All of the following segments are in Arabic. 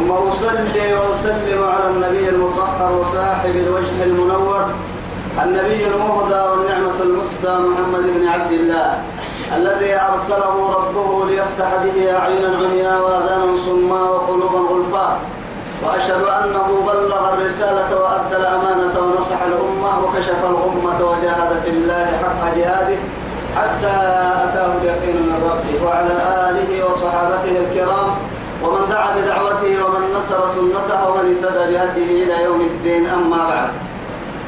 ثم أصلي وأسلم على النبي المطهر وصاحب الوجه المنور النبي المهدى والنعمة المسدى محمد بن عبد الله الذي أرسله ربه ليفتح به أعينا عميا وآذانا صما وقلوبا غلفا وأشهد أنه بلغ الرسالة وأدى الأمانة ونصح الأمة وكشف الأمة وجاهد في الله حق جهاده حتى أتاه اليقين من ربه. وعلى آله وصحابته الكرام ومن دعا بدعوته ومن نصر سنته ومن اهتدى بهديه إلى يوم الدين أما بعد.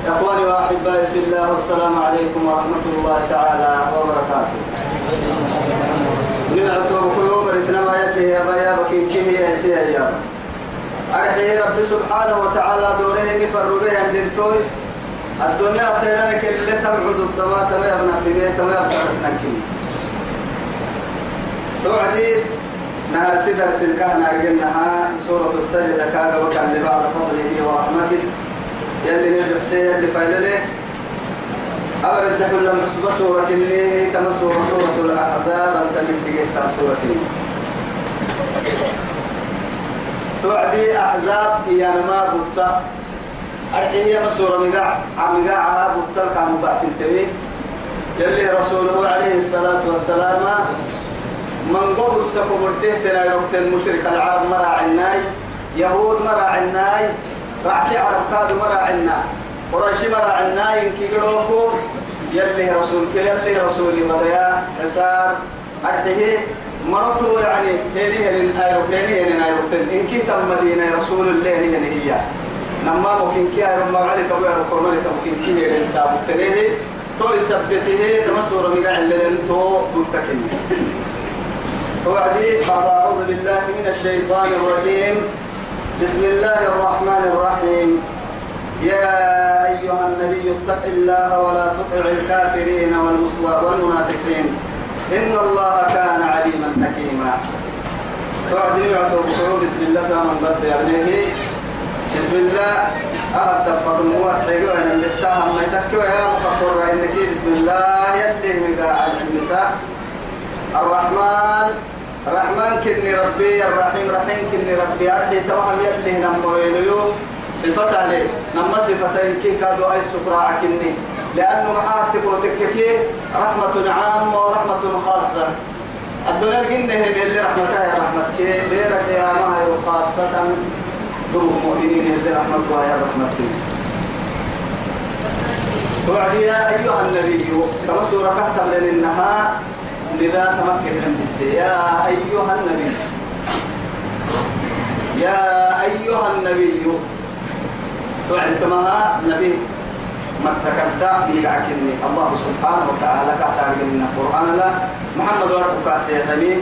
إخواني وأحبائي في الله والسلام عليكم ورحمة الله تعالى وبركاته. نعتو بقلوب رتنما يلي يا بكين كيه يا سيا يا رب. سبحانه وتعالى دوره نفرره عند التوي. الدنيا خيرا كل تبعد الدماء تما يبنى في بيت تما يبنى في توعدي نهار سدر سلكه نارجنها سورة السجدة كاغا وكان لبعض فضله ورحمته. يلي نرجع يلي فايلله أبرد تحول لهم حسب سورة كنيه تم سورة الأحزاب التمت تجيها سورة كنيه توعدي أحزاب هي ما بطة أرحيه مسورة مقاع. مقاعها بطة كانوا بأس التمي يلي رسوله عليه الصلاة والسلام من قبل تكبرته تنا يروح المشرك العرب مرا عناي يهود مرا عناي رعتي عرب كاد مرا عنا قريش مرا عناي يروحوا يلي رسول يلي رسولي مضيا حسار أرته مرتو يعني هذه هن أيروح هذه هن أيروح إنك تم مدينة رسول الله هن هي. نما ممكن كي أيروح ما عليك أبو أيروح كرمالي ممكن كي الإنسان تنيه تو يثبته تمسور مقاع اللي تو بنتكني وبعدين بعد أعوذ بالله من الشيطان الرجيم. بسم الله الرحمن الرحيم. يا أيها النبي اتق الله ولا تطع الكافرين والمنافقين. إن الله كان عليما حكيما. وبعدين يعطوا بسم الله من بدأ يعني بسم الله. أهد تفضل موحد أن نتهم ما يتكوى يا مقر إنك بسم الله. يلي مقاعد النساء. الرحمن. رحمن كني ربي الرحيم رحيم كني ربي. أرحي توهم يلي نمو يليو صفة عليه نما صفتين كي كادوا أي سكراء كني. لأنه محاتف وتككي رحمة عامة ورحمة خاصة. الدنيا الجنة هي اللي رحمتها يا رحمة كي. بيرك يا ماهر خاصة. دور المؤمنين اللي رحمتها يا رحمة كي. وعد يا أيها النبي. كما سورة كهتم لأنها لذا تمكن من يا أيها النبي. يا أيها النبي. تعد كما نبي. مسكت يقعكني الله سبحانه وتعالى كاتب من القرآن لا. محمد ورقك سيحمين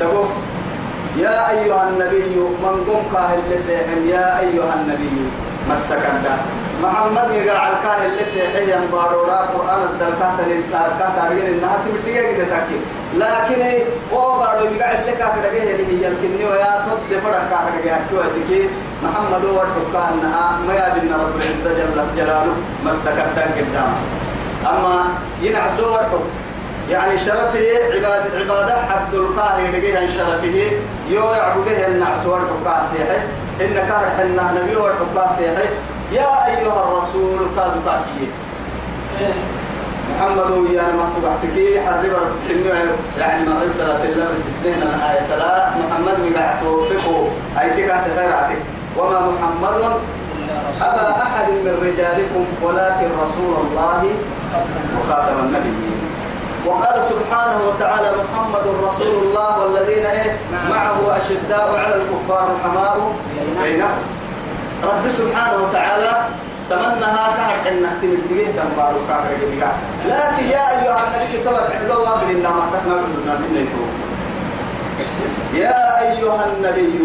تقول يا أيها النبي من قم كاهل لسيحم يا أيها النبي مسكت محمد يقع الكاهل لسيحي ينبارورا قرآن الدركات للتاركات عرقين إنها تمتية كده تاكي. لكن هو بارو يقع لك كده هي يمكنني ويا تد فرق كده هكي ودكي محمد هو الحكا أنها ما يبين رب العزة جل جلاله مسكت قدام أما ينعسوا ورحب يعني شرفه عبادة عبادة حد القاهر لقيها شرفه يو يعبده النعس والحكا سيحي إن كان حنا نبي والحكا سيحي يا أيها الرسول كادوا تاكيه محمد ويا ما تبعتك حرب يعني ما رسالة الله بسسنين آية لا محمد مقعته بكو أيتك تغيراتك. وما محمد أبا أحد من رجالكم ولكن رسول الله وخاتم النبيين. وقال سبحانه وتعالى محمد رسول الله والذين إيه؟ معه أشداء على الكفار رحماء بينهم. رب سبحانه وتعالى تمنها كهر إنه تمتليه تنبارو كهر لكن يا أيها النبي تبع حلو وابل إنما تحنا بدنا يا أيها النبي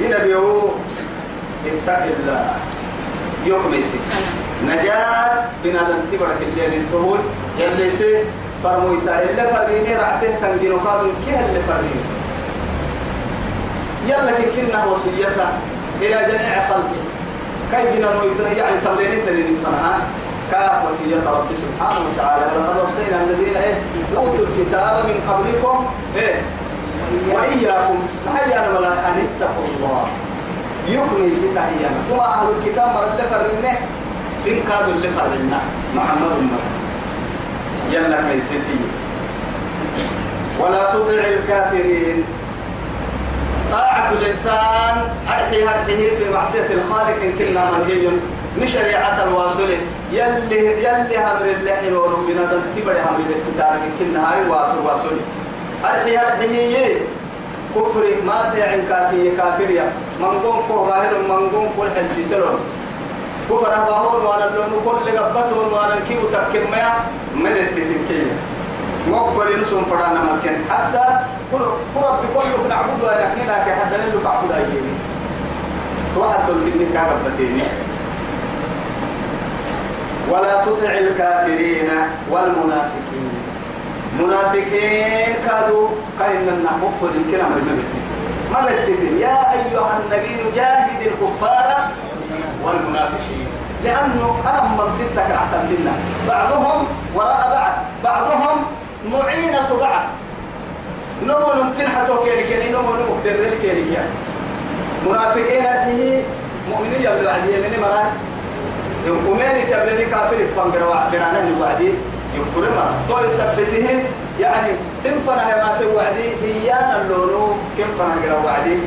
نبي اتق الله يقمسي نجاة بنادم تبرك اللي الطهول يلي سي فرمويتا اللي فريني رعته تنجينو قادم كيه اللي فريني يلا كنا وصيتها إلى جميع خلقه كي نويتنا يعني تبليني تلين فرحان كا وصية رب سبحانه وتعالى ولقد وصينا الذين إيه أوتوا الكتاب من قبلكم إيه وإياكم حيانا ولا أن اتقوا الله يكمي ستا أيانا ثم أهل الكتاب مر اللي فرنا سنكاد اللي فرنا محمد مر يلا ستي ولا تطع الكافرين طاعة الإنسان أرحي هرحيه في معصية الخالق إن كنا منهي من شريعة الواصل يلي يلي همر اللحي وربنا دلتبر همر الكتاب إن كنا هاي واصل أرحي هرحيه كفر ما تعين كافي كافريا منقوم كو ظاهر منقوم كل حل سلون كفر باهور وأنا اللون كل قبطون وأنا الكيو تكيم ما من التتكيه مقبل نسون فرانا مكان. حتى قرب بكل نعبد ونحن لك حتى نلو تعبد أيامي. واحد دول كني كعبتين ولا تطع الكافرين والمنافقين. منافقين كادوا كأن النحوق الكلام المبتين ما بتتين يا أيها النبي جاهد الكفار والمنافقين. لأنه أنا من ستك لنا بعضهم وراء بعض. بعضهم معينة بعض نمو نمتن حتى كيري نمو نمو كدر كيري كيري. منافقين هذه مؤمنين يبلو عدي من مرة. يومين تبلني كافر؟ فانقر وعدنا نبعدي يغفر ما طول سبته يعني سنفنا هي ما توعدي إيانا اللونو. كم فنا وعدي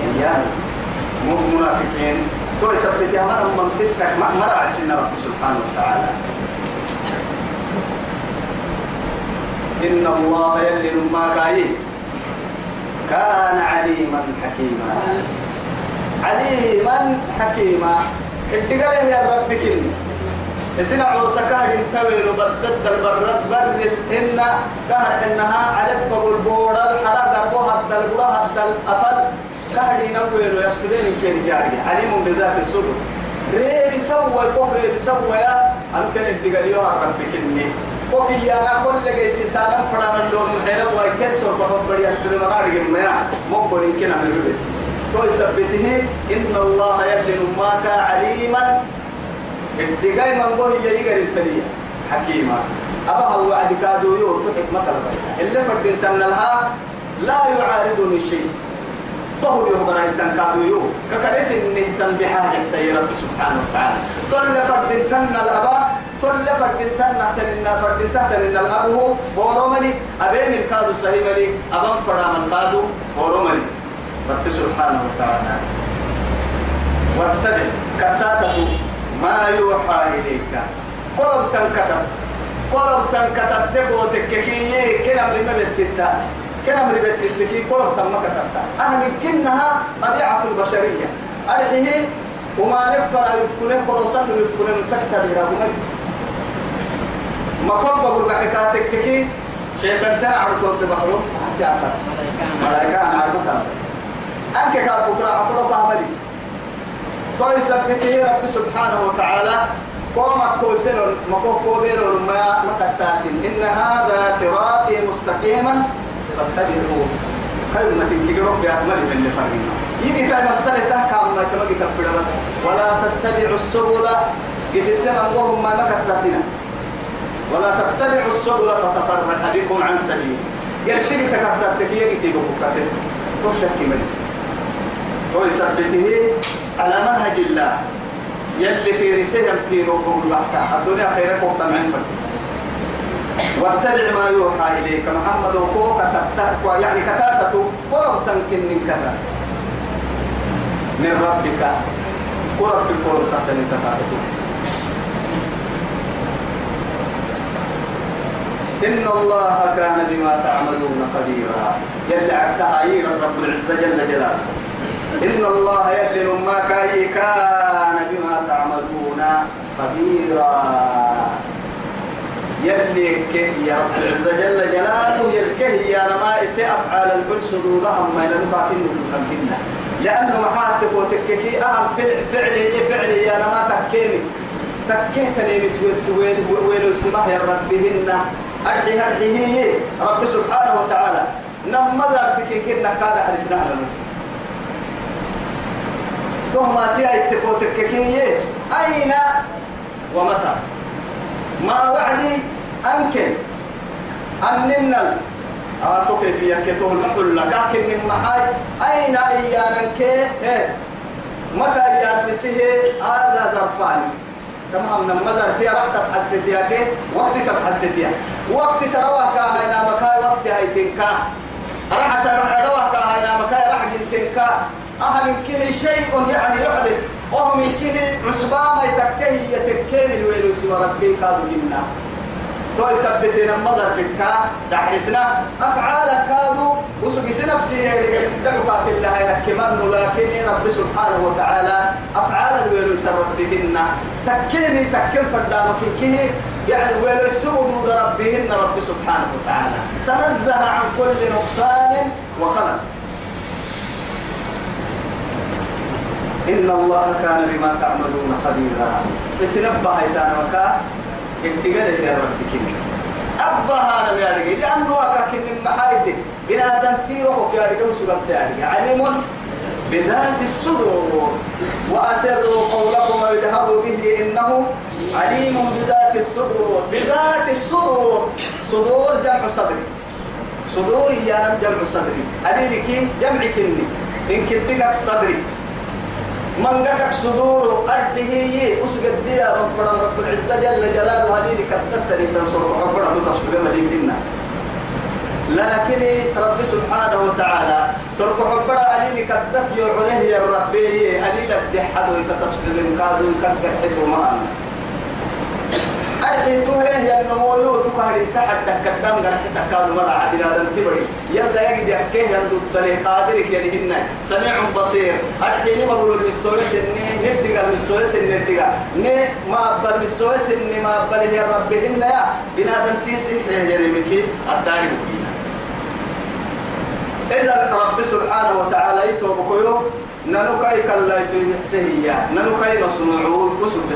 إيانا. منافقين. طول سبته أمانا من ستك مرة عسينا رب سبحانه وتعالى. إن الله يلي ما كاي كان عليما حكيما. عليما حكيما. اتقال يا رب كل إسنا عوسكا إنتوي بدد البرد بر إن كهر إنها عليك بقول بورا الحرا دربو هد البورا هد الأفل كهر ينوي يسكدين كين جاري. عليم بذات الصدر ريب سوى الكفر بسوى يا. أنا كان اتقال يا رب كلني وكي يا كل جيسي سالم فرام اللون حيلا وكيل سور بحب بدي أسبر مرار جمعنا مقبل كنا من البيت تو يثبته إن الله يبلن ماك عليما. اتقاي من قوي يجيغر التلية. حكيما أبا هو وعد كادو يور تحك مثلا اللي فرد تنلها لا يعارضني شيء. طهر يوم برا إنتن كادو يور ككرس إنه تنبحا سي رب سبحانه وتعالى. طل فرد تنل الأبا طل فرد تنل تنل فرد تنل الأب هو ورملي أبين الكادو سهيملي أبان فرام الكادو. ورملي رب سبحانه وتعالى. واتبع كتاته ما يوحى إليك. قرب تنكتب. قرب تنكتب تبو تككي كنا مرمى بتتا كنا مرمى بتتا قرب تنكتب أهل كنها طبيعة البشرية. أرحيه وما نفر يفكونه قرصان يفكونه تكتب إلى بمك ما قرب بقول حكايتك كي شيطان تنا عرض بحروف حتى أفر ملايكة أنا عرض أنك كان بكرة عفوا بعملي توي سبته رب سبحانه وتعالى. قوم كوسل مكو كوبير ما متكتات إن هذا صراطي مستقيما. فاتبعوه خير ما تنكي رب يأتمني من اللي فرقنا يجي تاي مسألة تحكم ما تمجي تبدا بس ولا تتبعوا السبل. قد اتهم ما مكتاتنا ولا تتبعوا السبل فتفرق بكم عن سبيل. يرشد تكتاتك يجي تيجي بكتاتك وشك منه ويثبته على منهج الله. يلي في رسالة في البحكة الدنيا خيرك وقت من واتبع ما يوحى إليك. محمد وقوك تتاك يعني كتاتة قرب تمكن من كذا. من ربك. قرب بالقرب تحت من كتاتة. إن الله كان بما تعملون خبيرا يلي عكتها رب العزة جل جلاله. إن الله يلي ما كان بما تعملون خبيرا يلي يا رب العزة جل جلاله يلكه يا إسي أفعال البل صدورهم ما يلنبع في النجوم لأنه محاتب وتككي أهم فعل فعلي فعلي أنا ما تكيني تكيت لي وين وين سماه يا ربهن. أرحي أرحي هي رب سبحانه وتعالى. نمذر في كنا كذا حرسنا لنا ثم تيا تككي أين ومتى؟ ما وعدي؟ أنكل أننا أعطوك في يكتوه المحل لكن من محاي أين إيانا كي؟ متى إيانا نسيه هذا درفاني. كما من المدر فيها راح تصحى الستيا كي؟ وقت تصحى الستيا وقت تروح كاهينا مكاي وقت هاي تنكا. راح تروح كاهينا مكاي راح تنكا أهم كه شيء يعني يحدث. وهم كه عصبان يتكه يتكامل ويلو سوى ربي كادو جنة تو يثبتين المظهر في الكا دحرسنا أفعال كادو وسقس نفسي يعني دعوة الله ينكمن لكن رب سبحانه وتعالى أفعال الويلو سر بهن تكلمي تكل فردانك كه يعني ويلو السمود ربهن رب سبحانه وتعالى. تنزه عن كل نقصان وخلق. إن الله كان بما تعملون خبيرا. بس نبه هيتان وكا اتقال يا رب كنت أبا هذا يا رجل لأنه وكا كن محايد. بنا دنتيرو يا رجل وسقط يا عليم بذات الصدور. وأسروا قولكم ويجهروا به إنه عليم بذات الصدور. بذات الصدور. صدور جمع صدري صدور يا جمع صدري أبي جمع كني. إن كنتك صدري. من قدك صدور أرده هي أسقد ديا ربنا رب العزة جل جلاله هذه كتبت لي تنصر ربنا تصبح مدينة لكن رب سبحانه وتعالى سرق ربنا أليني كتبت يعره يا ربي أليل الدحد ويتصبح من كادو كتبت حتو أرحي توهي يا النمويو تكهري تحت كتام غرق تكاد مرة عدنا دم تبري يلا يجد يحكيه يندو الطريق. قادرك يلهن سميع بصير. أرحي ني مبرو المسوي سني. نبدأ المسوي سني نبدأ ني ما أبل المسوي سني ما أبل يا رب هن يا. بنا دم تيسي يرمكي الداري فينا إذا رب سبحانه وتعالى يتوبكيو ننكاي كلا يتوبكسهيا ننكاي مصنوعون وسب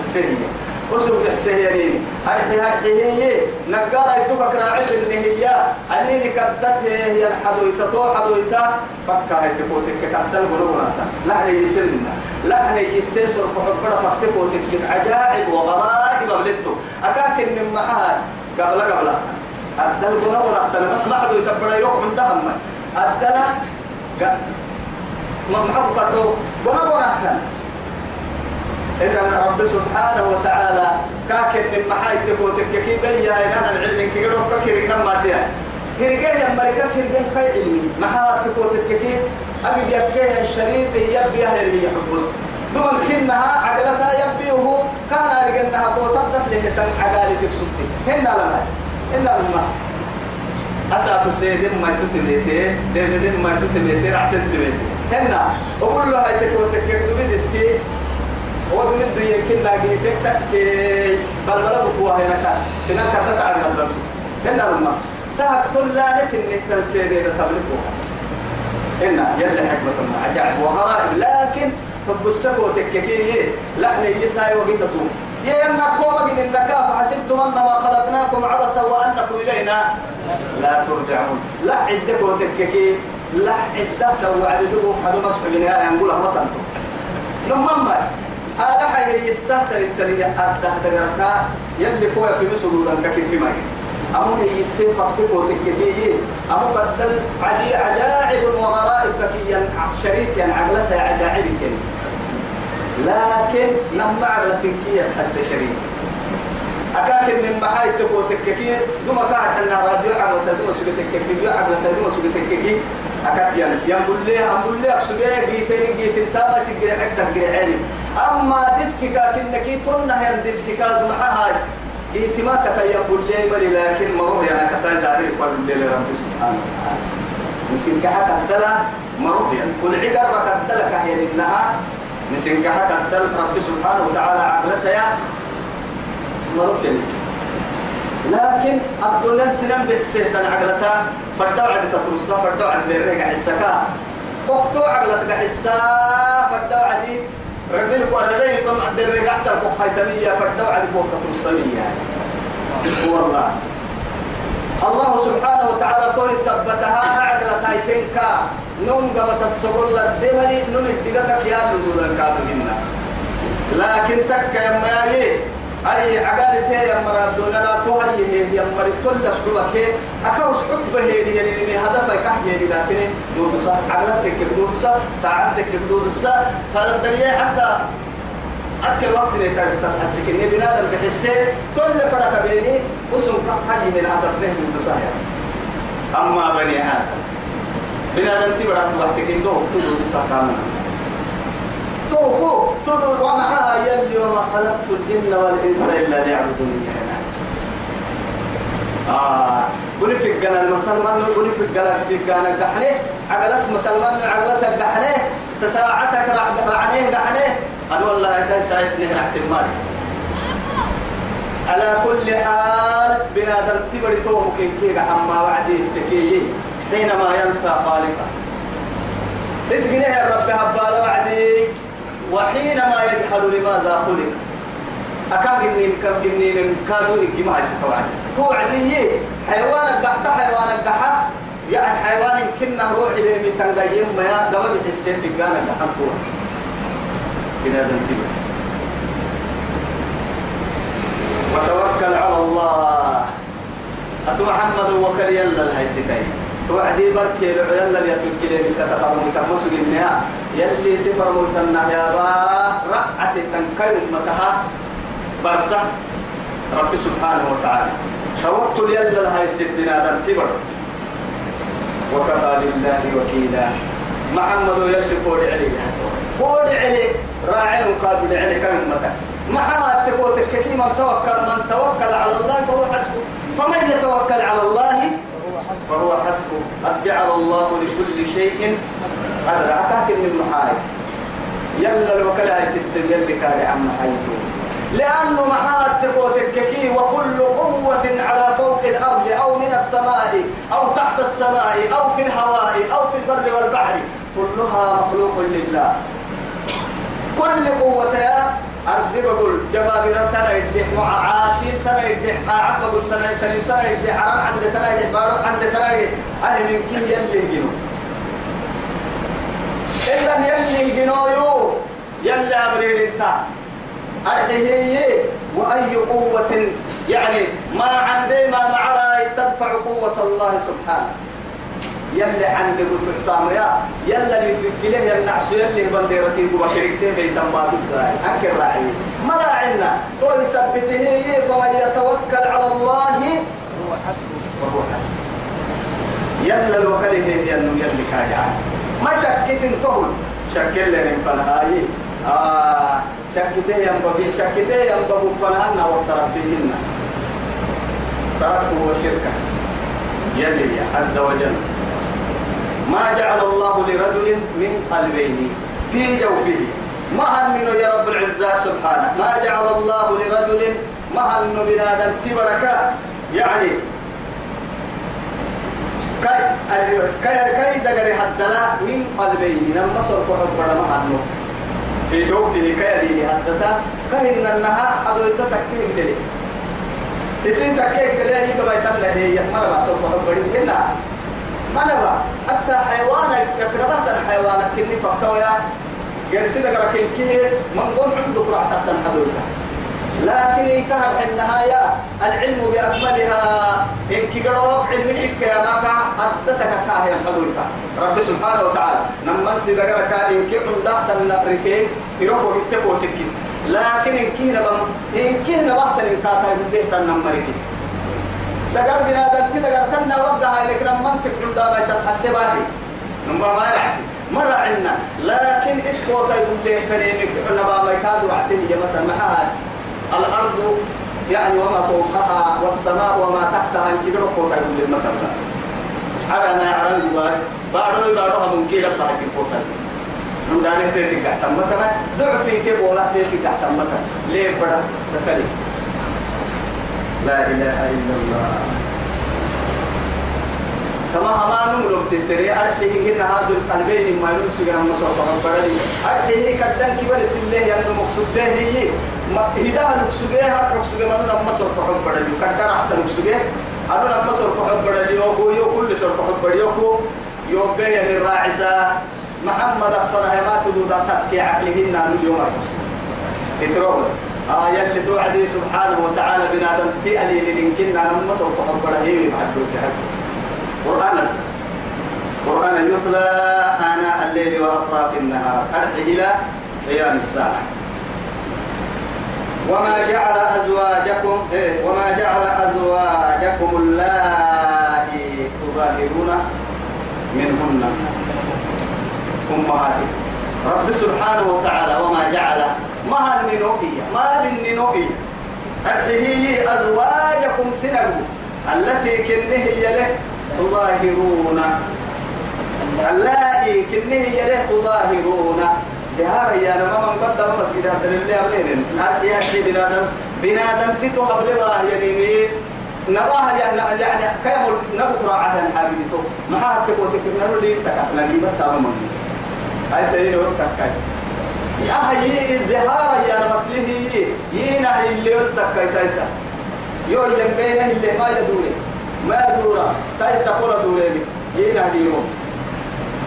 بحسهيا وسب بحسهيا هرحي هرحي هي نقارا يتوبك راعس اللي هي. أنيني كدت هي الحدو يتطو حدو يتا. فكا يتكوتك كدل قلوبنا لحن يسلنا. لحن يسيسر بحبرا فكتكوتك عجائب وغرائب بلدتو أكاكن من محال. قبل قبل. الدل قلوبنا ما حدو يتبرا يروح من دهم الدلا ما محب كتو بنا بنا كان إذا رب سبحانه وتعالى كاكن من محاي تبوتك كي بيا إن العلم كي يروح كير كما تيا هرجع يا مريكا هرجع كاي علمي محا تبوتك كي أجد يبكي الشريط يبيا هرجع حبوس. دوم كنها عقلتها يبيه كان رجعنا بوتات له تن عقالي تكسبتي هنا لما. هنا لما. أسا كسيدين ما تتليتي ديدين ما تتليتي راح تتليتي هنا. أقول له هاي تكون ود من دنيا كنا جيتك تك بل بل بفوا هنا كا سنا تعب هذا هنا لما تهكتل لا نسن تنسيدي تبلكو هنا يلا حكمة ما عجائب وغرائب لكن حب السكو تككي لحن يساي وقيتتو يا أن قوم من النكاف حسبتم أنما خلقناكم عبثا وأنكم إلينا لا ترجعون لا عدك وتككي لا عدك وعدك حدو مصح بنهاية نقولها تنتو نمم هذا حي يستهتر التريا أده دقرقا. يلي كوي في مسلودا كيف ماي. أمو هي السيف فكتو تككي أمو بدل عجي عجائب وغرائب ككيا شريط يعني عقلتها عجائب كني لكن لما على التنكية حس شريك أكاكن من محاي تبو تككي دوما كان حنا راديو عن وتدوما سوق تككي فيديو عن وتدوما سوق تككي أكاك يعني يقول لي أقول لي أقصد جيتين جيتين تابا تقري عقدك قري عيني أما ديسكي كاكن نكي تونا هي ديسكي كاد محاي جيت ما كتا يقول لي ملي لكن مروه يعني كتا زاهر يقول لي لرب سبحانه نسين كحا كتلا مروه يعني. كل عقر كتلا كهي إنها. نسين كحا كتل رب سبحانه وتعالى عقلتها يا. مرتين لكن الدنيا سنن بحسيه عقلتها فردوا عند تترصها فردوا عند الرجع السكا وقتو عقلتك حسا فدو عدي رجل وردين كم عند الرجع سبق خيتمية فدو عدي بوقت الصمية والله. الله سبحانه وتعالى توي سبتها عقلة هايتنكا نوم قبت السبل للدمري نوم اتقتك يا بدون الكافرين لكن تك يا ماي أي عقالتي يا مراد دون لا تهي هي يا مراد تلش بك أكوس حب هي يعني هدفك كحية لكن دود صح عقلتك بدود صح ساعتك بدود صح فالدليل حتى أكل وقت اللي تحسك إني بنادم بحسه كل فرق بيني وسم كحي من هدف له من بصايا أما بني آدم بنادم تبرع وقتك إنه تدود صح كامل. توكو تدور ومعها يلي وما خلقت الجن والإنس إلا ليعبدوني. آه قولي في الجنة المسلمان قولي في الجنة في الجنة دحنه عقلت مسلمان عقلتك دحنه تساعتك رعنيه دحنه. أنا والله كاي ساعدني احتمال على كل حال بنادم تبري تو ممكن كي عما وعدي تكيه حينما ينسى خالقه. اسقني يا رب هبال وعدي. وحينما يجحل لماذا خلق؟ أكاد إني كم إني من كادو إني ما يسكت وعد توعدي حيوان الدحت حيوان الدحت. يعني حيوان كنا روح اللي من تنقيم ما قبل بحسين في الجانب الدحت طول بنادم تبع وتوكل على الله. أتو محمد وكل يلا الهيستين. توعدي يلا يتوكل لك تفرم تمسك النها يلي سفر موتنا يا با رأت تنكر متها برسة رب سبحانه وتعالى. توكل يلا هاي سيدنا دم تبر. وكفى لله وكيلا. محمد يلي قول علي. قول علي. راعي قادر علي كم متى. معها تقول كيف من توكل من توكل على الله فهو حسبه. فمن يتوكل على الله؟ فهو حسبه. قد جعل الله لكل شيء قدر. أكاك من محارب يلا الوكلاء ست يلي كان عم حيثو لأنه محال تقوتك وكل قوة على فوق الأرض أو من السماء أو تحت السماء أو في الهواء أو في البر والبحر. كلها مخلوق لله. كل قوة يا أرد بقول جبابرة تنا يدح مع عاشين تنا يدح قاعد بقول تنا تنا تنا يدح حرام عند تنا يدح بارو عند تنا يدح أهل كي يلي جنو إذا يلي جنو يو يلي أمرين انت. أرحيه وأي قوة يعني ما عندي ما معنا تدفع قوة الله سبحانه. يلي عندك وتحتام يا يلا اللي تكله يمنعس يلي بنديرتي وبشركتي بيت ما تدعي أكل راعي. ما راعينا. تو يثبته فمن يتوكل على الله؟ هو حسبه. وهو حسبه. يلا الوكالة هي انه يلي كاجع ما شكت انتهوا شكل لنا فنهاي. آه شكته ينبغي شكته ينبغي فنهنا وتربيهن. تركته وشركة. يلي عز وجل. ما جعل الله لرجل من قلبين. في جوفه ما هنن يا رب العزة سبحانه. ما جعل الله لرجل ما هن بنادم تبرك. يعني كي كي كي دغري حدنا من قلبين. لما صرف حب ما هنو في جوفه كي لي حدتا كهن النها حدو يتتكيه دلي اسين تكيه دلي هي كما يتمنى هي. مرة صرف حب نبى حتى حيوانك كربات الحيوانك كني فكتويا قرسي دقرا كنكي من قوم عندك راح تحت الحدوثة لكن يكهر النهاية العلم بأكملها. إن كيقروك علم حكا يا مكا أدتك كاهي الحدوثة رب سبحانه وتعالى نما دقرا كان إن كي عندك النبركي يروحوا يتبوا تكي. لكن إن كي نبا إن كي نبا تنكاتا يبديه تنمركي دقر بنادم تدقر كنا وقتها لك لما انت كن دابا تصحى السباحي نمبر ما رعتي مرة عنا لكن إسكو يقول لي كريمك. نبا ما يكادوا رعتي هي مثلا معها الأرض يعني وما فوقها والسماء وما تحتها ان كده فوق يقول لي مثلا أنا يعلم يبار بارو كده طاقة فوق من دارك تيجي كحتم مثلا ضعف في كيف ولا تيجي كحتم مثلا ليه بڑا تكلي لا إله إلا الله. كما هما نمر بتتري أرحيه هنا هذا القلبين ما ينسوا جنا مصر فقبلني أرحيه كدن كبر سله يعني مقصود ده هي. ما هدا نقصده هاد نقصده ما نم مصر فقبلني كدر أحسن نقصده أنا نم مصر فقبلني يو يو كل سر فقبلني يو يو بيا الراعسة محمد أفضل ما تدود تسكي عقلهن اليوم إتروبس آية اللي توعدي سبحانه وتعالى بنادم تألي للإنكنا مصر فقبلني هي محدوث حد قرآن. قرآن يتلى آناء الليل وأطراف النهار. أرحي إلى قيام الساعة. وما جعل أزواجكم إيه وما جعل أزواجكم اللائي تظاهرون منهن. أمهاتكم رب سبحانه وتعالى وما جعل ما النوئية ما بالنوئية هذه أزواجكم سنه التي كنه يله تظاهرون. اللائي كنه يله تظاهرون. زهارة يا نما من قدم مسجد هذا اللي أبلين نعرف يا شيء بنادم؟ بنادم تتو قبل الله يعني نباه يعني يعني كيف نبكر على الحابدتو ما حد تقول تكنا نولي تكسنا لي بتامم هاي سيد وقت كاي يا هي الزهارة يا مسليه ينا اللي قلت كاي تايسا. يو يمبينه اللي ما يدوري. ما دورا تايسا قولا دوري ينا ديرون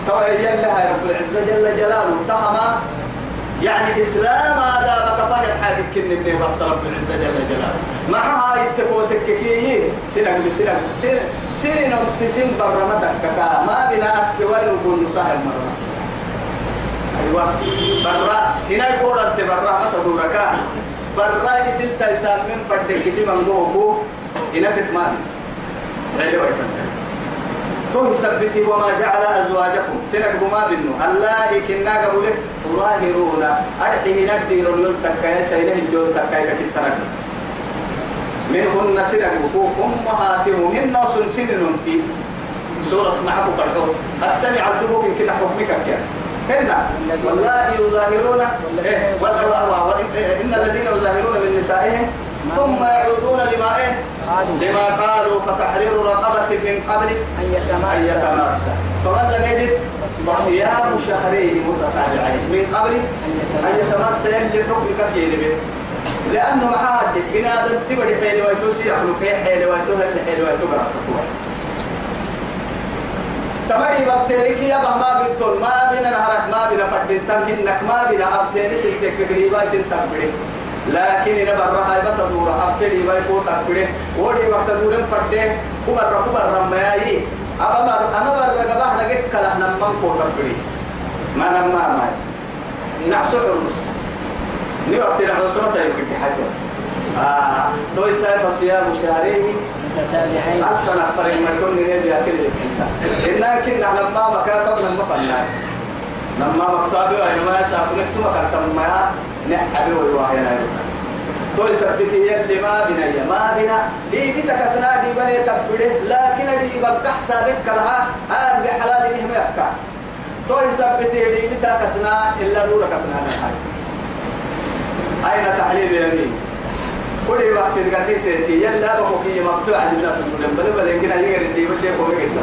طبعا يلا هاي رب العزة جل جلاله تهما يعني إسلام هذا بكفاه الحاجة كن من بس رب العزة جل جلاله. مع هاي التقوى تككي سنة بسنة سنة سنة تسين برمتك ما بنا أكوان وكون سهل مرة. أيوة. برا هنا يقول أنت برا ما تدورك برا يسين تيسان من فردك كتير من جوه هنا تتماني حلوة ثم سبتي وما جعل أزواجكم. سنك ما بنو. الله كنا قبلك ظاهرون أرحيه ندير يلتك يا سيله يلتك يا كترك منهن سنك أمهاتهم هن سنسن ننتي سورة محبو قرحو قد سمع الدبوك يمكن حكمك يا. هنا والله يظاهرون إيه. إن الذين يظاهرون من نسائهم ثم يعودون لما إيه؟ لما قالوا فتحرير رقبة من قبل أن يتماسى فمن لم يجد فصيام شهرين متتابعين. من قبل أن يتماسى يلي حكم كثير به. لأنه معاد إن هذا تبري حيل ويتوسي يخلق حيل ويتوهر حيل ويتوهر سطوة تمري بابتيريك يا ما بنتون ما بينا نهرك ما بينا فردين. تنهنك ما بينا أبتيري سنتك قريبا سنتك قريبا لكن إن برا هاي بتدور أبتدي باي كو تكبرين ودي وقت دورن فرديس كبر كبر رمياي أما بر أما بر جباه دقيق كلا نمم كو تكبرين ما نمم ما نعسو عرس ني وقت نعسو ما تيجي حاجة. آه. توي سايف صيام شهرين. متتابعين. أحسن أفرق ما يكون نبي أكل إننا كنا لما مكاتب لما فنان لما مكتابي وإنما يسافرك ثم كتب ما نحبي والواحد تو يثبتي يلي ما بنا يا ما بنا. دي بيتك سنا دي بني تبده لكن دي بقح سابق لها آل بحلال نهم يبكى تو يثبتي دي بيتك سنا إلا دورك سنا لها أين تحليل يمين؟ كل وقت تقدر تيجي يلا بقوكي مقطوع عندنا في الدنيا بل بل يمكن أن يقرأ دي بشيء هو كده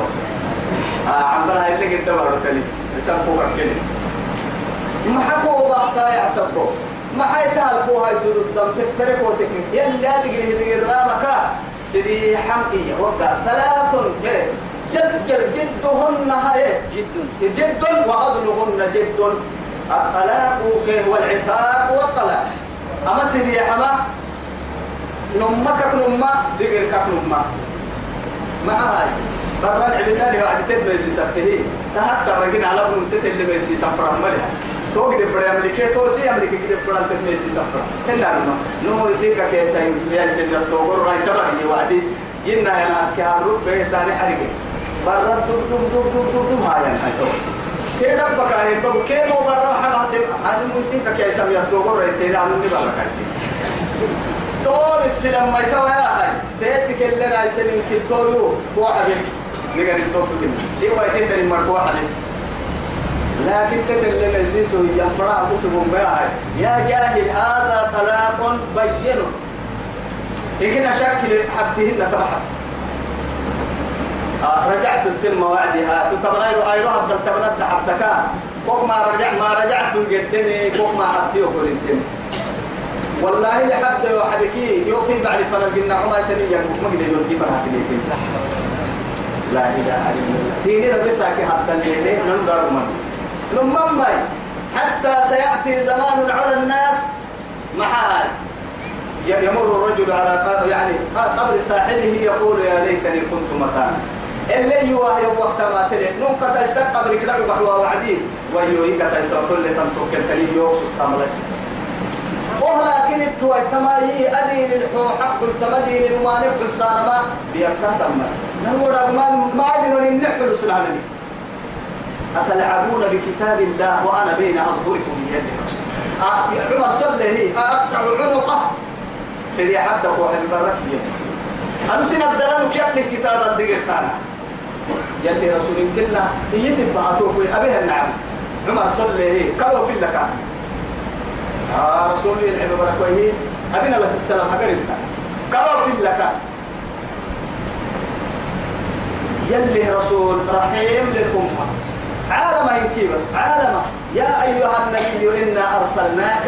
آه عم بلا اللي كده بارو تلي يسموه كده ما حكوا بحثا يعصبوا ما حيتها القوة دم تفرق وتكنيك يلا تقري تقري رامك. سيدي حمقية. وقع ثلاث جد جد جدهن هاي. جد جد وعدلهن جد الطلاق والعتاق والطلاق. أما سيدي حما نمك نما دقر كك نما. ما هاي برا العبتاني بعد تدبسي سبته. تهكسر رجين على ابن تتل بيسي سفر ملها تو كده برا أمريكا تو سي أمريكا كده برا تتميسي سفر هنا نما نمو يسيك كيسا يسير توقر رأي كبر يوادي ينا ينا كهرب بيساني حريقه برا دب دب دب دب دب دب هاي هاي تو كده هي بقى كده برا هذا مو يسيك كيسا يتوقر رأي تيرا عمني برا كيسي طول السلام ما يتوى يا هاي تيتك اللي أنا سنين كتولو واحد. نقدر نتوقف كده سيوا يتدري مركوح عليه لكن تدل لسيسو يفرع بسهم بها يا جاهل هذا طلاق بين. إن شكل حبتهن تبحت آه رجعت تتم وعدها. تتبنى أيرو هذا تبنى حبتك. فوق ما رجع ما رجعت قدني فوق ما حبتي وكل الدم والله لحد وحبكي يوكي بعد فنا قلنا عما تنيا ما قدر يوكي فنا تنيا لا إله إلا الله. ديني ربساك حتى الليل نندر من لما حتى سيأتي زمان على الناس محال. يمر الرجل على يعني قبر صاحبه يقول يا ليتني كنت مكانا اللي يواه وقت ما تلي. نون كتا يسق قبر كده بقوا وعدي. ويوي كتا يسق كل تنفك التلي يوسف كامل ولكن التوى تماي أدين الحو حق التمدين وما نفعل صانما بيكتا تم نقول ما ما عدنا نحفل سنانني أتلعبون بكتاب الله وأنا بين أظهركم بيد رسول. عمر صلى هي. أقطع عنقه سيدي حتى هو البرك أنا سنبدأ لك يكتب كتاب الدقيق تانا يلي رسول كنا يتب بعطوك أبيها النعم عمر صلى هي. كلوا في اللكان. آه رسول الله العبد بركوه أبينا لس السلام هكذا كلوا في اللكان يلي رسول رحيم للأمة. عالم يمكي بس عالم. يا أيها النبي إنا أرسلناك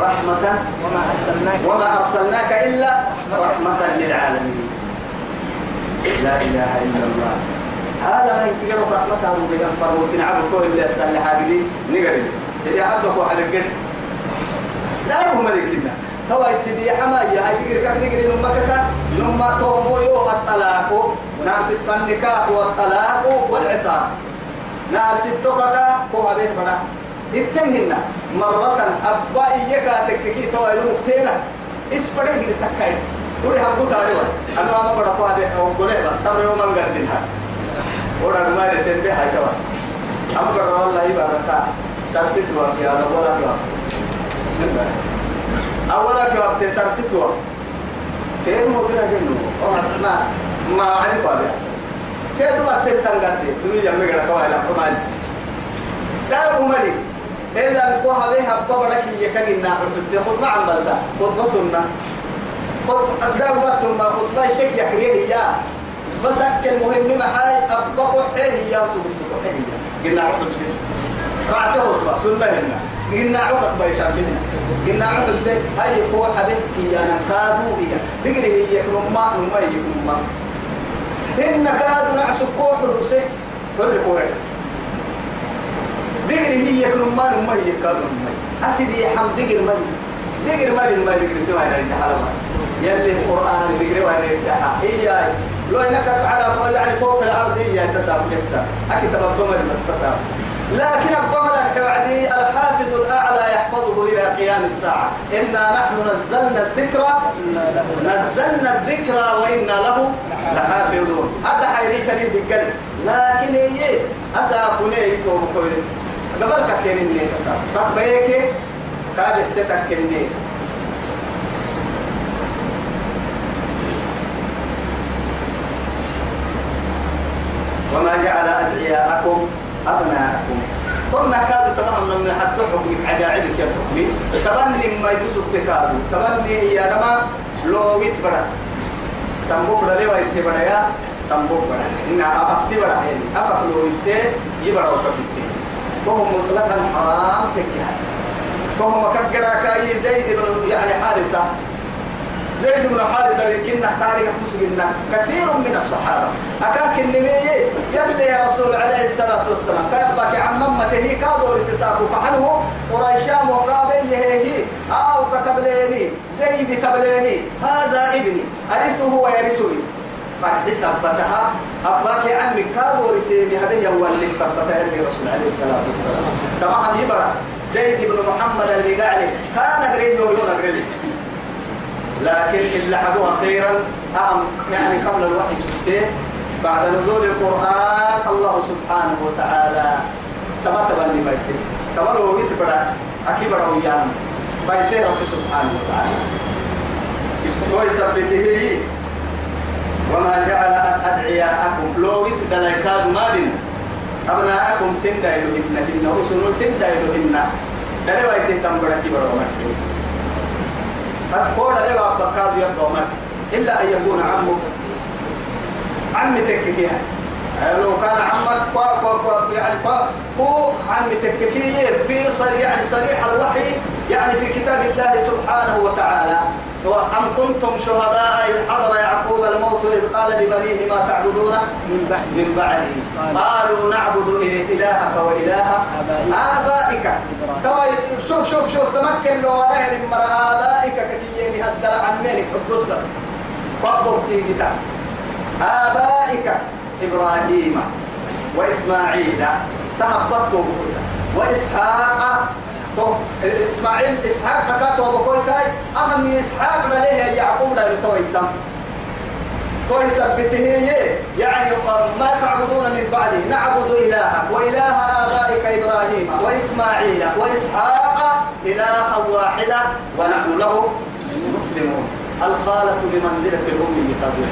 رحمة وما أرسلناك. وما أرسلناك إلا رحمة للعالمين. لا إله إلا الله. هذا ما يمكن رحمته وكن عبد كل اللي أسأل حاجدي نقري. تدي عبدك وحل هو ملكنا هو السيدي حما يا هاي تقري كم نقري؟ نمك نما تومو يو الطلاق. ناس النكاح والطلاق والعتاق ناس التوكا كوها بيت بڑا اتنهن مرة أبا إياك تككي توا إلو مكتينا إسفره جل تكاي. ودي هبو تاريوا أنا ما بڑا كوها بيت أو قولي بس سامي يوم أنقر دينها ودا ما يتنبه هاي توا أم بڑا والله يبارك. سرسيتوا في هذا ولا كوا بسم الله أولا كوا تسرسيتوا كيف ممكن أجنو أو ما ما عارف ولا كيف ما تتنقل دنيا مغرا كوا لا كمان لا أمري إذا كو هذه هبة برك يكجنا حدود خطبة عن بلدا خطبة سنة. خطبة أبدا وقت ما خطبة شك يحكيه يا بس أكل مهم محاي أبقى حيه يا سوق السوق حيه قلنا عقد رعت خطبة سنة هنا قلنا عقد بيتا منها قلنا عقد هاي قوة حبيب يا نكادو هي تقري هي كم ما نما هي كم ما هن كادو نعسو كوح الوسي فرق كوح. دقر هي يكون ما نما هي كادو نما أسيدي حم دقر ما دقر ما ما دقر سوى هنا الحلمة يلي القرآن دقر وين يفتحها هي لو إنك على فوق الأرض هي تساب يكسر أكيد تبقى بس تساب لكن الضمن الحوعدي الحافظ الأعلى يحفظه إلى قيام الساعة. إنا نحن نزلنا الذكرى نزلنا الذكرى وإنا له لحافظون. هذا حيريك لي بالقلب. لكن هي اساكني يتوب كويس قبل كاكيني تساب بقيك كابح ستكني وما جعل أدعياءكم أبناءكم ثم كادوا تمام من حتى حكم عجائب يا حكمي تبني ما يتسب تكادوا تبني يا نما لو ويت بڑا سمبوك للي ويت بڑا يا؟ سمبوك بڑا إن أفتي بڑا يعني. أفق لو ويت يبڑا وكبتي وهم مطلقا حرام تكيها وهم كجرا كأي زيد يعني حارثة. زيد بن حارثة لكن تاريخ مسلمنا كثير من الصحابة. أكاك النبي يلي يا رسول عليه الصلاة والسلام. باك عن ممته كادوا لتساقوا. فحنه قريشام وقابل هي أو كتب ليني زيد تبليني هذا ابني. أرثه هو يرثني. بعد سبتها. أباك عمي كادوا لتيني هذه هو اللي سبتها اللي رسول عليه الصلاة والسلام. طبعا يبرا زيد بن محمد اللي قال كان قريب له يوم لكن اللي حبوها خيرا. أهم يعني قبل الوحي ستين بعد نزول القرآن الله سبحانه وتعالى. تما تبني بايسي تما لو ويت بڑا أكي بڑا ويانا بايسي رب سبحانه وتعالى. توي سبته وما جعل أدعياءكم. لو ويت دلايكاد مالنا أبناءكم سندا يدهن إن رسول سندا يدهن دلوا يتهتم بڑا كي بڑا ومكي. فتقول لي وابكاد يبقى إلا أن يكون عمك. عمي تكفيها لو كان عمك كوا كوا كوا يعني كوا هو عم تككية في صريح يعني صريح الوحي يعني في كتاب الله سبحانه وتعالى. أم كنتم شهداء إذ حضر يعقوب الموت إذ قال لبنيه ما تعبدون من بعد. من بعده قالوا نعبد إلهك وإله آبائك. شوف شوف شوف تمكن لو عليه من آبائك ككيين هدل عمينك حبس بس فقبر تيجي آبائك إبراهيم وإسماعيل. سهبطوا وإسحاق إسماعيل إسحاق كاتو بكويتاي أهم إسحاق عليه يعقوب لا يتويتم توي سبته يعني ما تعبدون من بعده نعبد إلهك وإله آبائك إبراهيم وإسماعيل وإسحاق إلها واحدة ونحن له مسلمون. الخالة بمنزلة الأم قبل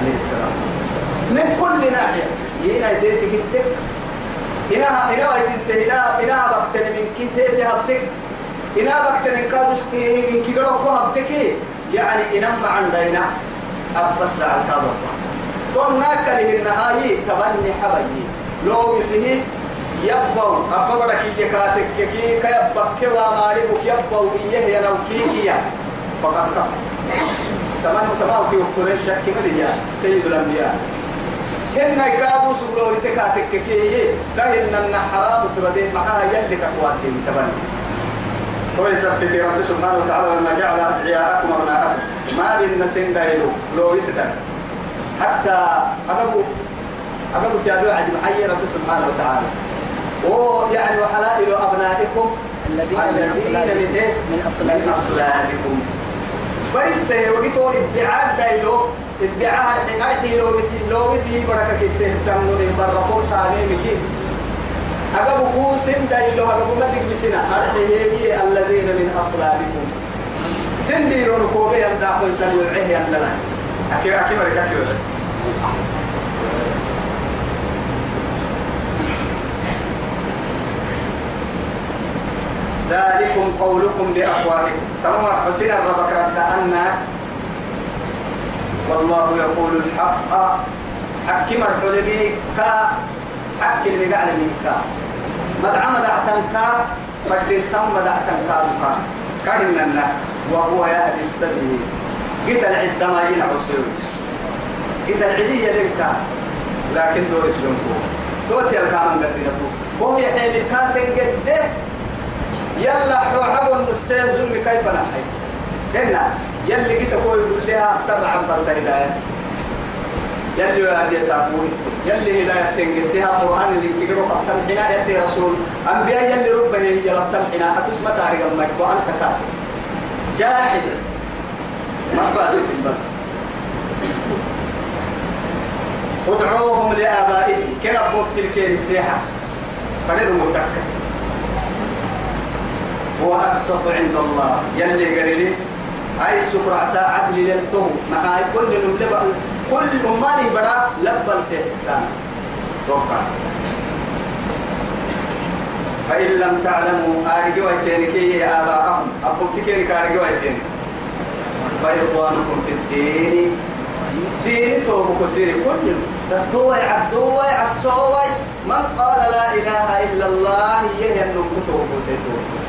عليه السلام. من كل ناحية. هنا يديتك التك. هنا هنا ويتنت هنا هنا بكتن من كي هبتك. هنا بكتن كادوس إن كي قرأ هبتك يعني إنما عندنا أبس على الكابر تونا كله النهاية تبني حبيبي. لو بته يبوا أبغى كي يكاتك كي كيبك واماري بك يبوا إيه يا لو كي يا فقط كفر تمام تمام كي يكفر الشك من سيد الأنبياء. هن كادو سبلو لتكاتك كي كهن أن حرام تبدي معها يلك أقواسين تبني كويس في رب سبحانه وتعالى لما جعل أدعياءكم أبناءكم. ما بين سن دايلو لو يتدر حتى أبو أبو تابعوا عد محيي رب سبحانه وتعالى. ويعني وحلائل أبنائكم الذين من أصلابكم. بس وقتوا ادعاء دايلو ادعاء الحين لو بتي لو بتي بركة كده تمنون برقوا تاني مكين أجابوا كوسن دايلو أجابوا مدك بسنا. الحين الذين من أصلابكم. سنديرون كوبي يمدع قلت الوعيه يمدنا أكيد أكيد مريك أكيد. ذلكم قولكم بأفواهكم تمام حسين الربك رد أن والله يقول الحق حكم الحلمي كا حك اللي قاعد كا مدعم دعتن كا فدل تم دعتن كا كهننا وهو يهدي السبيل. العدة ما ينا عصير قيت العدية لك لكن دور الجنبو توتي الكامن قدنا وهو يحيي الكاتن قده يلا حب النسين ظلم كيف نحيت؟ هنا يلي قيت أقول لها أكثر عن ضد هداية. يلي يا سابوي يلي هداية تنقدها قرآن اللي تقرأ قبطان حنا يدي رسول. أنبياء يلي ربه يلبطان حنا أتسمى تاريخ أمك وأنت كافر. جاحد. ما باسك بس. ادعوهم لآبائهم بوك تلك سيحة فلنهم متكة هو أقسط عند الله. يلي قريلي هاي السكرة عدل للتو مع كل نملبا كل أماني بڑا لبل سيحسان توقع. فإن لم تعلموا أرجوا التنكي آباءهم. أبو تكيرك أرجوا التنكي فإخوانكم في الدين. دين توبك كسير كل تتوي عبدوي عصوي من قال لا إله إلا الله يهي كتوب كتوب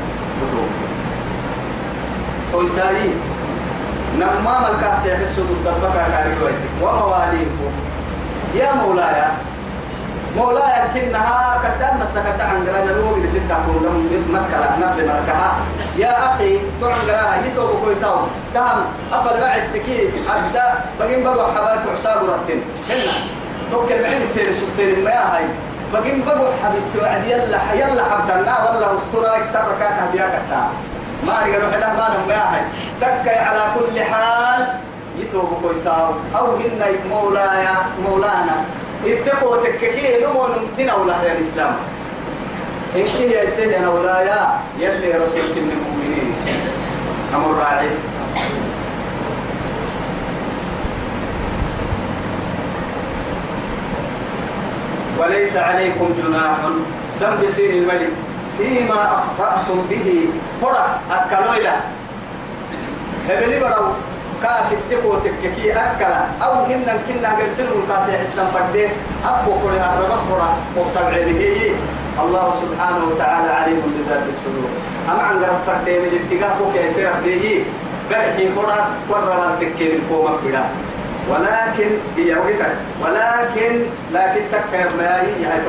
تويساري نما ملكا سيحسوا بالضبكة كاريوي ومواليكم يا مولاي مولاي كنها كدام مسكت عن جرانا لو اللي ستة كون مكة نبل مركها يا أخي تعن جراها يتوب كوي تاو تهم أفر بعد سكين أبدا بقين بقوا حباك وعصاب رتين هنا توكل بعين التاني سبتين ما هاي بقين بقوا حبيبتي وعد يلا يلا حبتنا والله استراك سر كانت بياك ما أرجع نحن ما نم يا هاي تكي على كل حال يتوب كوي تاو أو هنا مولاي مولانا. اتقوا تككي نمو نمتنا ولا يا الإسلام. إن كي يا سيدي أنا ولا يا يلي رسولك من المؤمنين. أمر راعي. وليس عليكم جناح. دم بسير الملك. فيما أخطأتم به. فرع أكلويلا. هبلي بدو كاك التكو تككي أكلا. أو هن كنا قرسل القاسي حسن فده أبو قرها ربخرة وطبعه الله سبحانه وتعالى عليم بذات الصدور. أما عن قرب فده من اتقاه كيسير فيه قرحي خرا ورها تكين القوم بلا. ولكن هي وقتك ولكن لكن تكير ما هي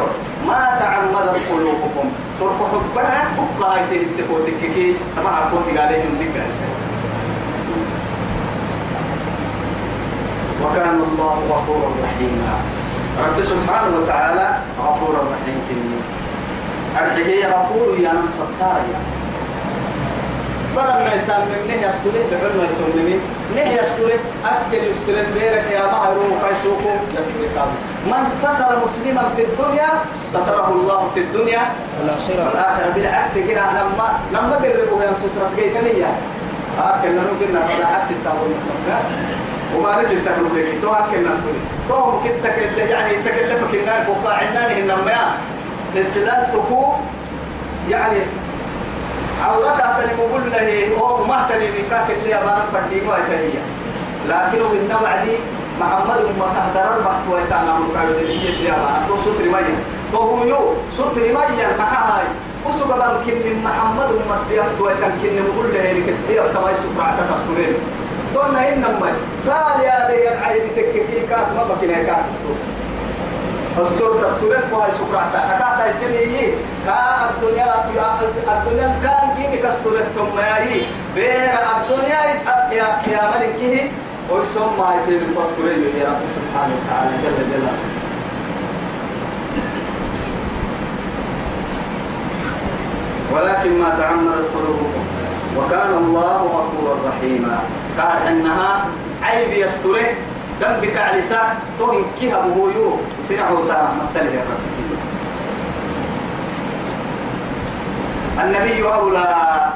ما تعمدت قلوبكم. صرف حبها بقى هاي تنتقو تككي طبعا أقول عليهم ذكر وكان الله غفورا رحيما. رب سبحانه وتعالى غفورا رحيم. كني أرحيه غفور يا من ستار برا ما يسام من نه يستوري بحر ما يسام من نه يستوري أكل يستوري بيرك يا ما يروح كيسوكو يستوري كاب من ستر مسلما في الدنيا ستره الله في الدنيا. والآخرة. والآخرة بالعكس كده لما لما دربوا يا سترة جيتنية أكل نقول نقول عكس التعاون وما نزل تقلب لك تو أكل الناس كله تو ممكن تكل يعني تكلفك النار فوق عنان إنما السلال تكو يعني عورتها تلي مقول له هو ما تلي نكاك اللي أبانا فردي ما تهيا لكن من نوعدي محمد ما تهدر البحث ويتانا مكايو اللي اللي أبانا تو ستر ميا تو هو يو ستر ميا محاهاي وسوق بان كن محمد ما تيابت ويتان كن مقول له هيك تيابت ما يسوق عتك أسكورين تونا إنما قال يا ذي العيب تككي كات ما بكنا كات أستور دستورات كوي سكرات أكاد يسمي كا الدنيا الدنيا كان كيني كستورات ثم ياي بير الدنيا يا يا ملكه. ويسمى ما يتم الدستورات يا رب سبحانه وتعالى جل جلاله. ولكن ما تعمدت قلوبكم. وكان الله غفورا رحيما. قال إنها عيب يستره ذنبك على لسان توهن كيها بهويو سنعه سارة مبتله الرب النبي أولى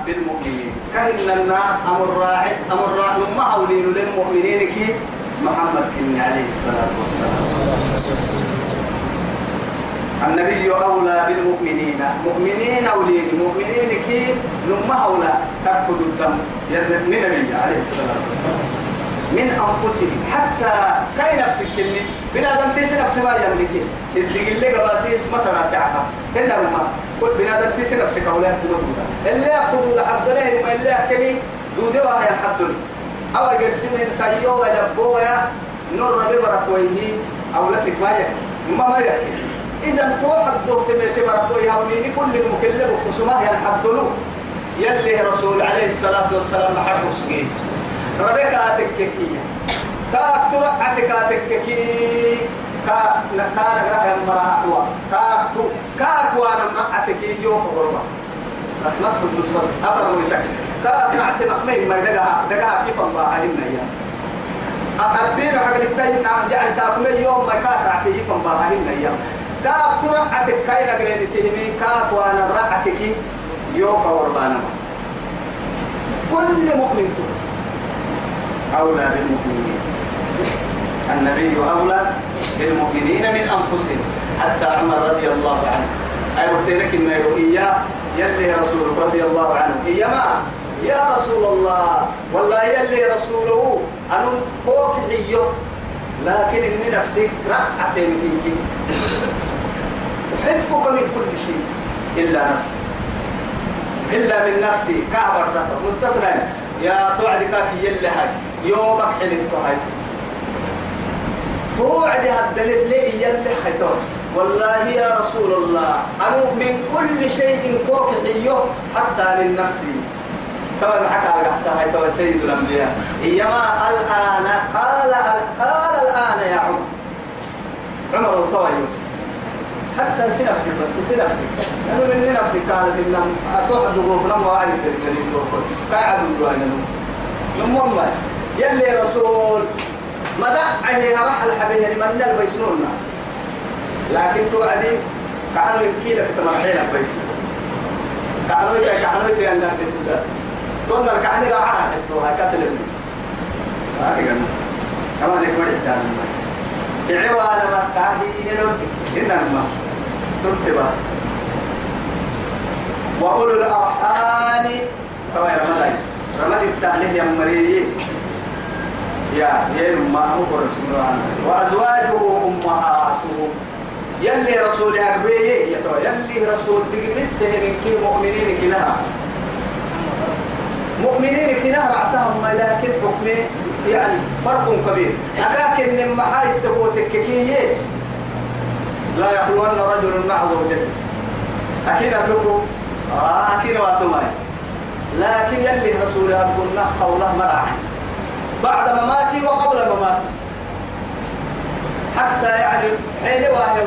بالمؤمنين كأننا أمر راعي أمر راعي ما أولين للمؤمنين كي محمد كني عليه الصلاة والسلام النبي أولى بالمؤمنين مؤمنين أولين مؤمنين كي نما أولى تأخذ الدم من النبي عليه الصلاة والسلام من أنفسهم. حتى كاي نفسك كني بنادم تيسي نفس ما يملكي. اللي اللي قباسي اسمه ترى تعفى كنا رما قل بنادم تيسي نفسك أولاد تدودا اللي يأخذوا لحد لهم اللي يحكمي دودة وهي حد أو يرسم سيو ويدبو يا نور ربي بركويه أو لسك ما يحكي ما ما يحكي إذا توحد دور تميت بركويه وليني كل المكلف وقسمه ينحدلو يلي رسول عليه الصلاة والسلام حق سكين ربك أتككي كاك ترى أتكاتككي كاك كان غراه مرا أقوى كاك تو كاك وأنا أتكي يوم غربا رحمة القدس بس. أبرا ويتك كاك نعت مخمين ما دقها دقها كيف الله علمنا يا. أبين حق التاي نعم جعل تأكل يوم ما كاك نعت كيف الله علمنا يا. كاك ترى أتكاي نقرين تهمي كاك وأنا رأتكي يوم غربانا كل مؤمن تقول. أولى بالمؤمنين. النبي أولى بالمؤمنين من أنفسهم. حتى عمر رضي الله عنه. أي وقتلك إن إياه يلي رسولك رضي الله عنه. إيما يا رسول الله. والله يلي رسوله. أنا فوق حيو لكن إني نفسي رأتين فيك. أحبك من كل شيء. إلا نفسي. إلا من نفسي. كعبر سفر مستثنى. يا توعدك يلي هاي يومك حلمت هاي توعد الدليل لي يلي حيتوت والله يا رسول الله أنا من كل شيء كوك حيو حتى من نفسي كما حكى على هاي تو سيد الأنبياء. إيما الآن قال قال الآن يا عمر عمر الطويل. حتى نسي نفسي بس نسي نفسي أنا من نفسي قال في النم أتوقع دقوق لما وعد الدليل قاعد الدواني يوم والله. يلي رسول. مدع هي راح الحبيه لمن البيسنونا لكن توعدي كانوا يمكينا في تمرحين البيسن كانوا يبقى كانوا يبقى عندنا تتودا قلنا كأني راعها حتوها كسل ابني هاتي قلنا كما نكبر الجانب تعيوا أنا ما تاهي نلوك إنما ترتبا وأولو الأرحام. يا رمضان. رمضان التعليم يا مريم. يا يا ما هو رسول الله وأزواجه أمهاتهم. يلي رسول أكبيه يتو يلي رسول بس من كي مؤمنين كلها مؤمنين كلها رعتهم لكن حكمه يعني فرق كبير. لكن لما حاي تبوتك كيه لا يخلون رجل مع زوجته أكيد أبلغوا آه أكيد واسمعي. لكن يلي رسول أبو النخ وله مرعي بعد مماتي وقبل مماتي. حتى يعني حين واحد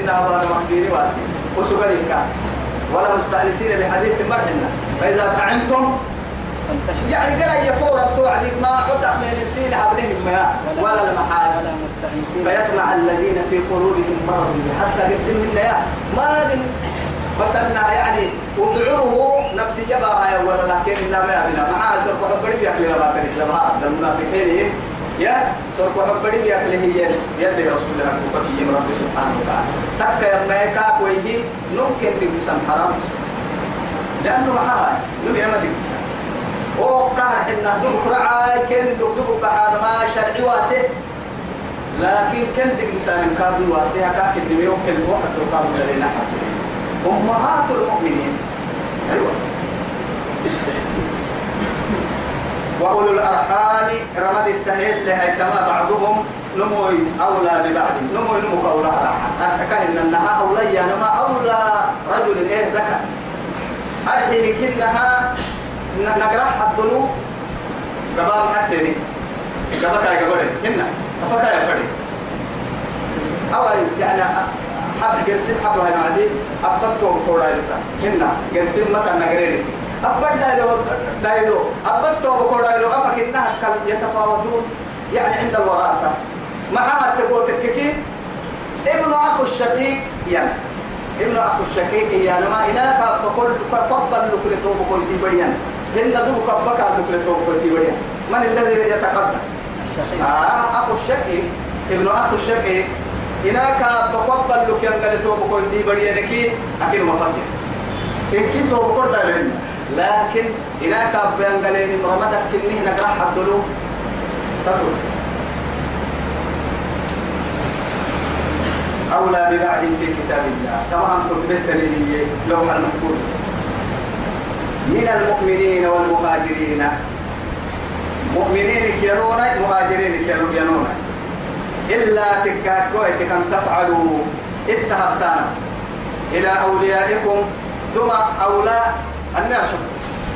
إنها بار مقديري واسي وسجري كان ولا مستأنسين بحديث مرحنا فإذا طعمتم يعني قال يفور توعدك ما قد من السين حبلهم ما. ولا المحال. فيطمع الذين في قلوبهم مرض. حتى يرسم منا يا. ما من بس أنها يعني ودعوه نفسي يبقى ولا لكن إنما ما بنا معاه سرق حبري بيأكل لما كان لما المنافقين يا سرق حبري بيأكل هي. يلي رسول الله كفكي رب سبحانه وتعالى. تك يا ميكا كويه ممكن تبسم حرام. لأنه معها نبي ما تبسم. أو قهر حنا كرعاي كن دكتور كحار ما شرعي واسع. لكن كن مثلا كادو واسع. كاك الدميو كل واحد تقام لنا أمهات المؤمنين. أيوة. وأولو الأرحام رمد التهيل لها كما بعضهم نموي أولى ببعض. نموي نمو أولى أكاهن أنها أولى نما أولى رجل. إيه ذكر؟ أرحي كنها نقرأ حدلو قبام حتى لي. قبا كاي قبا هنا قبا كاي فري أو يعني حب جرسين حب هاي معدي أبطل كورا يلتا هنا جرسين متى نقريني أبطل دايلو دايلو أبطل كورا يلو أفك إنها كل يتفاوتون. يعني عند الوراثة. معها تبوتك كي ابن أخو الشقيق يعني ابن أخو الشقيق يعني ما إناك فقل فقبل لك لتوبك في بريان. هن دو كبك على دكتور كوتي ويا من الذي يتقدم؟ آه أخو الشقي ابن أخو الشقي هناك بقبل لك ينقل توب كوتي بديا نكي أكيد ما فتح إن كي توب كوتا لكن هناك بينقلين مرمدك كنيه نقرأ حدلو تطول أولى ببعض في كتاب الله. طبعا كتبت لي لوح المحفوظ. من المؤمنين والمهاجرين. مؤمنين كيرون مهاجرين كيرون إلا تكاكوي كم تفعلوا. اتهبتانا إلى أوليائكم دم أولى الناس.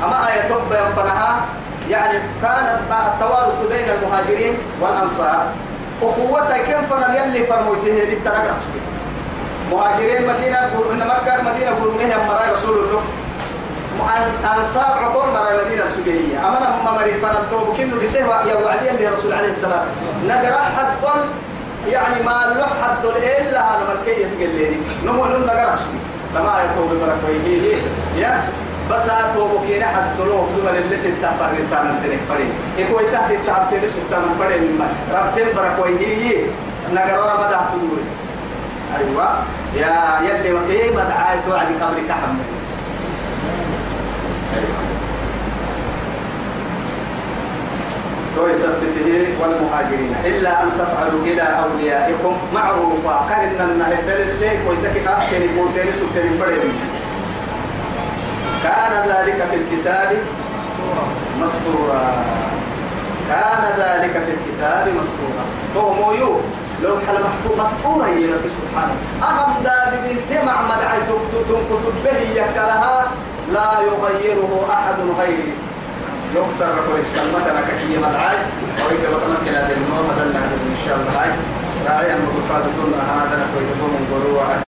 أما آية تب فنها؟ يعني كان التوارث بين المهاجرين والأنصار. أخوة كم فن يلي فرموته دي مهاجرين مدينة مكة مدينة قرونها مرأي رسول الله. أنصار عقول مرة المدينة السجية أمانا هم مري فنطوب كنو بسهوة يا وعدين لرسول عليه السلام نقرأ حد يعني ما لو حد إلا هذا ملكي يسجل لي نمو نم نقرأ سجي لما يتوب بركوي يا بس توبو كينا حد لو دوما اللي ستة فرد تانا تنك فرد إكو إتا ستة هبتين ستة من فرد مما ربتين بركوي هي نقرأ رمضان تدوري أيوة يا يلي إيه مدعاية وعدي قبل كحمل توي سبته والمهاجرين. إلا أن تفعلوا إلى أوليائكم معروفا إن النهر ليك ويتك أحسن بوتين سكرين فرين كان ذلك في الكتاب مسطورا كان ذلك في الكتاب مسطورا هو يو لو حل محفوظ مسطورا يا رب سبحانه. أهم ذا بنت معمد عيتك كتب به يكلها لا يغيره أحد غيري. يكسر كل السلمة أنا كشيء مدعي وإذا وقمت كلا دلما مدلنا إن شاء الله راعي أن مقفاد كل هذا. نقول لكم